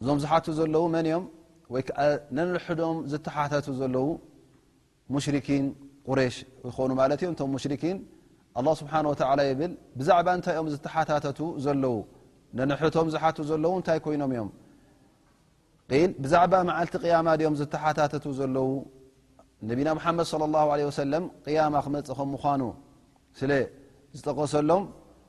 እዞም ዝሓቱ ዘለዉ መን እዮም ወይ ከዓ ነንሕዶም ዝተሓተቱ ዘለዉ ሙሽርኪን ቁሬሽ ይኾኑ ማለት እዮም እቶም ሙሽርኪን ኣላ ስብሓን ወተላ ይብል ብዛዕባ እንታይ እዮም ዝተሓታተቱ ዘለዉ ነንሕቶም ዝሓቱ ዘለዉ እንታይ ኮይኖም እዮም ል ብዛዕባ መዓልቲ ቅያማ ድኦም ዝተሓታተቱ ዘለዉ ነቢና ምሓመድ ለ ላ ለ ወሰለም ቅያማ ክመፅእ ከም ምኳኑ ስለ ዝጠቀሰሎም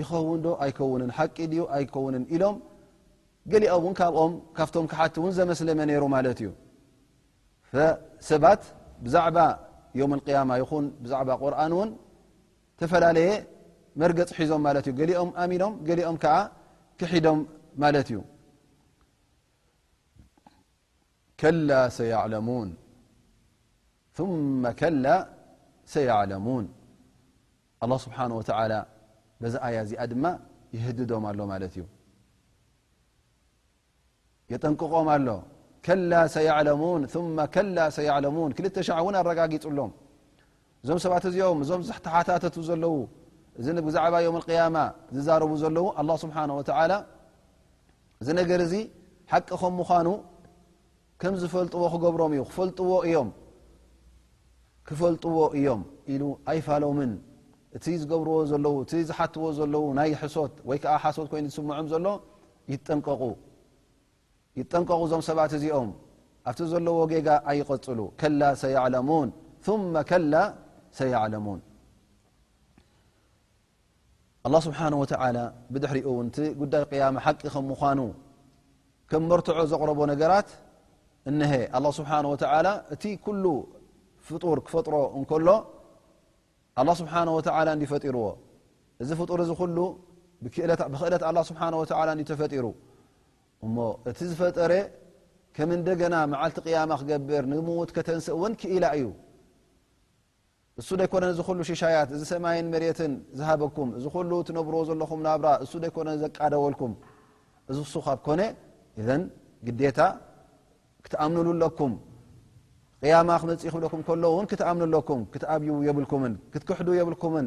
ይኸውን ዶ ኣይከውንን ሓቂ ድዩ ኣይከውንን ኢሎም ገሊኦም ውን ካብኦም ካብቶም ክሓቲ እውን ዘመስለመ ነይሩ ማለት እዩ ሰባት ብዛዕባ ዮም ቅያማ ይኹን ብዛዕባ ቁርን እውን ተፈላለየ መርገፂ ሒዞም ማለት እዩ ገሊኦም ኣሚኖም ገሊኦም ከዓ ክሒዶም ማለት እዩ ከላ ሰያዕለሙን ثመ ከላ ሰያዕለሙን ኣላ ስብሓን ወተዓላ በዛ ኣያ እዚኣ ድማ ይህድዶም ኣሎ ማለት እዩ የጠንቅቖም ኣሎ ከላ ሰያዕለሙን ثመ ከላ ሰያዕለሙን ክልተ ሻዕ እውን ኣረጋጊጹሎም እዞም ሰባት እዚኦም እዞም ዝተሓታተቱ ዘለዉ እዚ ብዛዕባ ዮም ቅያማ ዝዛረቡ ዘለዉ ኣላ ስብሓን ወተዓላ እዚ ነገር እዚ ሓቂ ከም ምዃኑ ከም ዝፈልጥዎ ክገብሮም እዩ ክፈልጥዎ እዮም ክፈልጥዎ እዮም ኢሉ ኣይፋሎምን እቲ ዝገብርዎ ዘለዉ እቲ ዝሓትዎ ዘለዉ ናይ ሕሶት ወይ ከዓ ሓሶት ኮይኑ ዝስምዖም ዘሎ ይጠንቀቑ ይጠንቀቑ እዞም ሰባት እዚኦም ኣብቲ ዘለዎ ጌጋ ኣይቐፅሉ ከላ ሰያዕለሙን ثመ ከላ ሰያዕለሙን ኣላ ስብሓን ወተዓላ ብድሕሪኡ እውን እቲ ጉዳይ ቅያማ ሓቂ ከም ምዃኑ ከም መርትዖ ዘቕረቦ ነገራት እነሀ ኣላ ስብሓን ወተዓላ እቲ ኩሉ ፍጡር ክፈጥሮ እንከሎ ኣላ ስብሓን ወተዓላ እንዲ ፈጢርዎ እዚ ፍጡር እዚ ኩሉ ብክእለት ኣላ ስብሓን ወተዓላ እንዲ ተፈጢሩ እሞ እቲ ዝፈጠረ ከም እንደገና መዓልቲ ቅያማ ክገብር ንምዉት ከተንስእ እውን ክኢላ እዩ እሱ ደይኮነን እዚ ኩሉ ሽሻያት እዚ ሰማይን መሬትን ዝሃበኩም እዚ ኩሉ ትነብርዎ ዘለኹም ናብራ እሱ ደይኮነን ዘቃደወልኩም እዚ ክሱ ካብ ኮነ እዘን ግዴታ ክትኣምንሉ ኣለኩም ቅያማ ክመፅእ ክብለኩም ከሎ እውን ክትኣምኑ ኣለኩም ክትኣብዩ የብልኩምን ክትክሕዱ የብልኩምን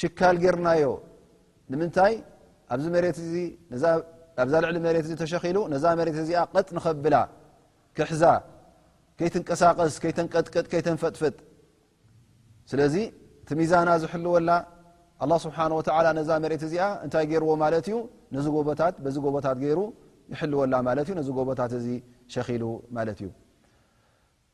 ሽካል ጌርናዮ ንምንታይ ኣብዚ መሬት ኣብዛ ልዕሊ መሬት እዚ ተሸኺሉ ነዛ መሬት እዚኣ ቀጥ ንኸብላ ክሕዛ ከይትንቀሳቐስ ከይተንቀጥቅጥ ከይተንፈጥፍጥ ስለዚ እቲ ሚዛና ዝሕልወላ ኣላ ስብሓን ወተላ ነዛ መሬት እዚኣ እንታይ ገይርዎ ማለት እዩ ነዚ ጎቦታት በዚ ጎቦታት ገይሩ ይሕልወላ ማለት እዩ ነዚ ጎቦታት እዚ ሸኺሉ ማለት እዩ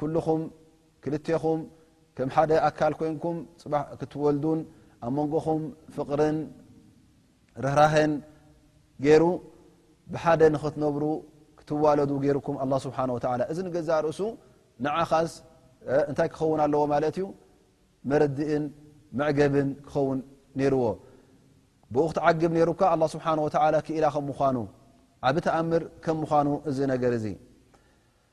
ኩልኹም ክልቴኹም ከም ሓደ ኣካል ኮይንኩም ፅባሕ ክትወልዱን ኣብ መንጎኹም ፍቕርን ርህራህን ገይሩ ብሓደ ንኽትነብሩ ክትዋለዱ ገይሩኩም ኣላ ስብሓን ወተላ እዚ ንገዛእ ርእሱ ንዓኻስ እንታይ ክኸውን ኣለዎ ማለት እዩ መረድእን መዕገብን ክኸውን ነይርዎ ብኡ ክትዓግብ ነይሩካ ኣላ ስብሓን ወተላ ክኢላ ከም ምኳኑ ዓብ ተኣምር ከም ምኳኑ እዚ ነገር እዚ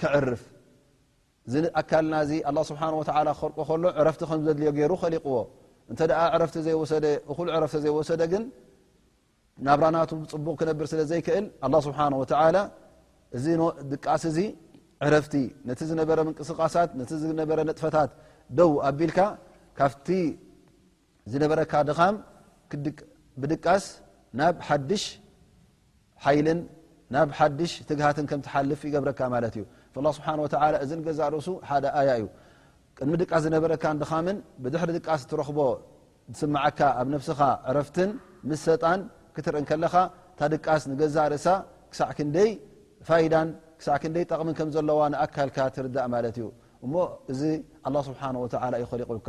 ክዕርፍ እዚ ኣካልና እዚ ኣላ ስብሓን ወተላ ክኸልቆ ከሎ ዕረፍቲ ከም ዘድልዮ ገይሩ ኸሊቕዎ እንተ ዕረፍቲ ዘይወሰደ እኹል ዕረፍቲ ዘይወሰደ ግን ናብራናቱ ብፅቡቕ ክነብር ስለ ዘይክእል ኣላ ስብሓን ወተላ እዚ ድቃስ እዚ ዕረፍቲ ነቲ ዝነበረ ምንቅስቃሳት ነቲ ዝነበረ ንጥፈታት ደው ኣቢልካ ካብቲ ዝነበረካ ድኻም ብድቃስ ናብ ሓድሽ ሓይልን ናብ ሓድሽ ትግሃትን ከም ትሓልፍ ይገብረካ ማለት እዩ ላ ስብሓን ወተላ እዚ ገዛእ ርእሱ ሓደ ኣያ እዩ ቅድሚ ድቃስ ዝነበረካን ድኻምን ብድሕሪ ድቃስ ትረኽቦ ዝስምዓካ ኣብ ነፍስኻ ዕረፍትን ምስ ሰጣን ክትርኢ ከለኻ እታ ድቃስ ንገዛእ ርእሳ ክሳዕ ክንደይ ፋይዳን ክሳዕ ክንደይ ጠቕምን ከም ዘለዋ ንኣካልካ ትርዳእ ማለት እዩ እሞ እዚ ኣላ ስብሓን ወተላ እዩ ኸሊቑልካ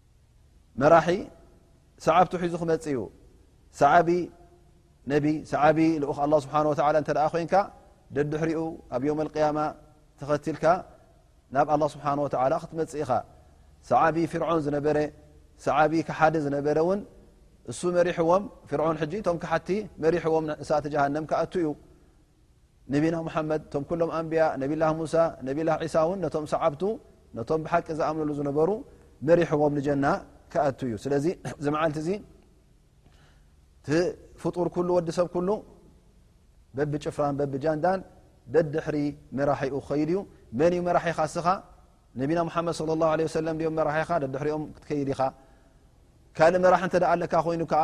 መራሒ ሰዓብቱ ሒዙ ክመፅ እዩ ሰዓቢ ነቢ ሰዓቢ ልኡኽ ኣላ ስብሓን ወተላ እንተ ኮንካ ደድሕሪኡ ኣብ ዮም ልቅያማ ተኸትልካ ናብ ኣላ ስብሓን ወተላ ክትመፅ ኢኻ ሰዓቢ ፍርዖን ዝነበረ ሰዓቢ ክሓዲ ዝነበረ እውን እሱ መሪሕዎም ፍርዖን ሕጂ እቶም ክሓቲ መሪሕዎም ንእሳተ ጀሃንም ክኣቱ እዩ ነቢና ሙሓመድ እቶም ኩሎም ኣንብያ ነብላ ሙሳ ነብላ ዒሳ እውን ነቶም ሰዓብቱ ነቶም ብሓቂ ዝኣምንሉ ዝነበሩ መሪሕዎም ንጀና ክኣቱ እዩ ስለዚ እዚ መዓልቲ እዚ ፍጡር ኩሉ ወዲ ሰብ ኩሉ በቢ ጭፍራን በቢ ጃንዳን ደድሕሪ መራሒኡ ክኸይድ እዩ መን እዩ መራሒኻ ስኻ ነቢና ሓመድ صለ ላه ለ ሰለም ም መራሒኻ ደድሕሪኦም ክትከይድ ኢኻ ካልእ መራሒ እተ ኣለካ ኮይኑ ከዓ